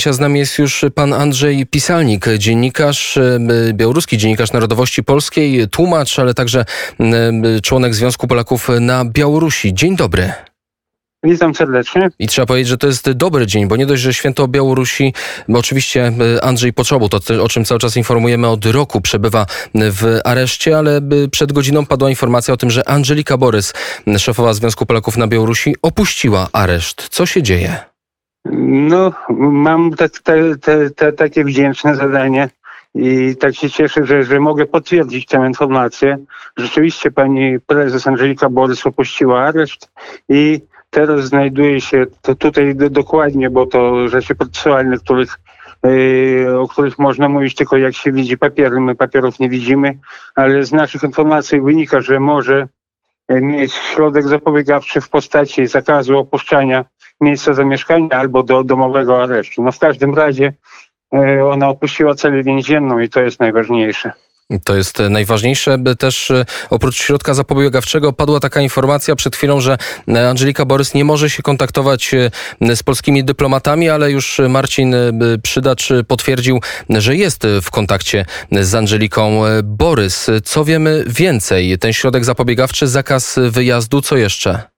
Z nami jest już pan Andrzej Pisalnik, dziennikarz, e, białoruski dziennikarz narodowości polskiej, tłumacz, ale także członek Związku Polaków na Białorusi. Dzień dobry. Witam serdecznie. I trzeba powiedzieć, że to jest dobry dzień, bo nie dość, że święto Białorusi, bo oczywiście e, Andrzej Poczobu, to o czym cały czas informujemy od roku, przebywa w areszcie, ale przed godziną padła informacja o tym, że Angelika Borys, szefowa Związku Polaków na Białorusi, opuściła areszt. Co się dzieje? No, mam te, te, te, te takie wdzięczne zadanie i tak się cieszę, że, że mogę potwierdzić tę informację. Rzeczywiście pani prezes Angelika Borys opuściła areszt i teraz znajduje się to tutaj dokładnie, bo to rzeczy processualne, których yy, o których można mówić tylko jak się widzi papiery. My papierów nie widzimy, ale z naszych informacji wynika, że może mieć środek zapobiegawczy w postaci zakazu opuszczania miejsca zamieszkania albo do domowego aresztu. No w każdym razie e, ona opuściła celę więzienną i to jest najważniejsze. To jest najważniejsze. Też e, oprócz środka zapobiegawczego padła taka informacja przed chwilą, że e, Angelika Borys nie może się kontaktować z polskimi dyplomatami, ale już Marcin Przydacz potwierdził, że jest w kontakcie z Angeliką Borys. Co wiemy więcej? Ten środek zapobiegawczy, zakaz wyjazdu, co jeszcze?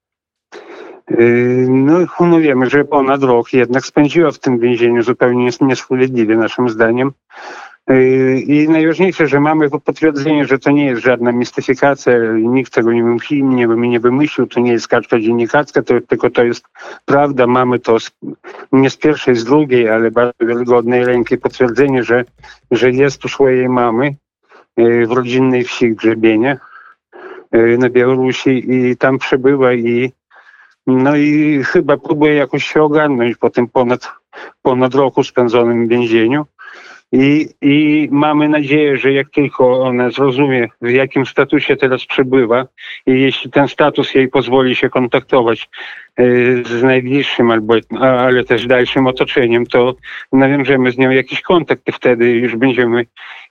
Yy, no, no wiemy, że ponad rok jednak spędziła w tym więzieniu zupełnie niesprawiedliwie naszym zdaniem. Yy, I najważniejsze, że mamy potwierdzenie, że to nie jest żadna mistyfikacja, nikt tego nie wymyślił, nie, nie wymyślił, to nie jest kartka dziennikarska, to, tylko to jest prawda. Mamy to z, nie z pierwszej, z drugiej, ale bardzo wiarygodnej ręki potwierdzenie, że, że jest u swojej mamy yy, w rodzinnej wsi Grzebienie na Białorusi i tam przebywa i no i chyba próbuję jakoś się ogarnąć po tym ponad, ponad roku spędzonym w więzieniu. I, I mamy nadzieję, że jak tylko ona zrozumie, w jakim statusie teraz przebywa i jeśli ten status jej pozwoli się kontaktować y, z najbliższym, albo, ale też dalszym otoczeniem, to nawiążemy z nią jakiś kontakt i wtedy już będziemy,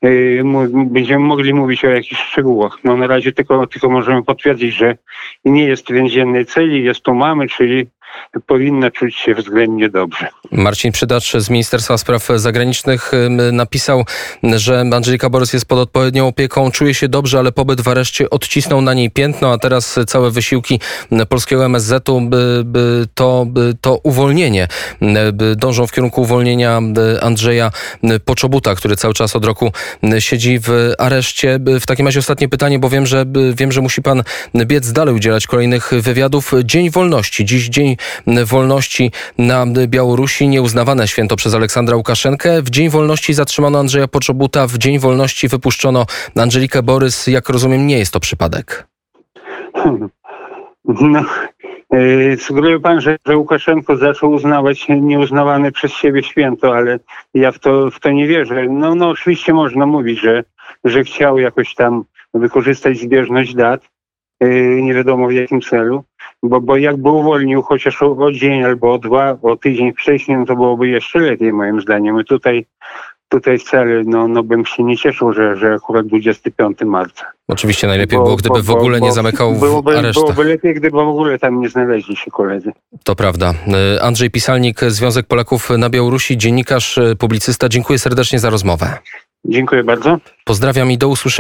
y, będziemy mogli mówić o jakichś szczegółach. No na razie tylko, tylko możemy potwierdzić, że nie jest w więziennej celi, jest tu mamy, czyli powinna czuć się względnie dobrze. Marcin Przydacz z Ministerstwa Spraw Zagranicznych napisał, że Angelika Borys jest pod odpowiednią opieką, czuje się dobrze, ale pobyt w areszcie odcisnął na niej piętno, a teraz całe wysiłki polskiego MSZ-u to, to uwolnienie, dążą w kierunku uwolnienia Andrzeja Poczobuta, który cały czas od roku siedzi w areszcie. W takim razie ostatnie pytanie, bo wiem, że wiem, że musi pan biec dalej udzielać kolejnych wywiadów. Dzień wolności, dziś dzień Wolności na Białorusi, nieuznawane święto przez Aleksandra Łukaszenkę. W Dzień Wolności zatrzymano Andrzeja Poczobuta, w Dzień Wolności wypuszczono Angelikę Borys. Jak rozumiem, nie jest to przypadek. No, yy, sugeruje pan, że, że Łukaszenko zaczął uznawać nieuznawane przez siebie święto, ale ja w to, w to nie wierzę. No, no oczywiście można mówić, że, że chciał jakoś tam wykorzystać zbieżność dat, yy, nie wiadomo w jakim celu, bo, bo jakby uwolnił chociaż o, o dzień albo o dwa, o tydzień wcześniej, no to byłoby jeszcze lepiej moim zdaniem. I tutaj tutaj wcale no, no bym się nie cieszył, że, że akurat 25 marca. Oczywiście najlepiej bo, było, gdyby bo, w ogóle nie zamykał byłoby, aresztach. Byłoby lepiej, gdyby w ogóle tam nie znaleźli się koledzy. To prawda. Andrzej Pisalnik, Związek Polaków na Białorusi, dziennikarz, publicysta. Dziękuję serdecznie za rozmowę. Dziękuję bardzo. Pozdrawiam i do usłyszenia.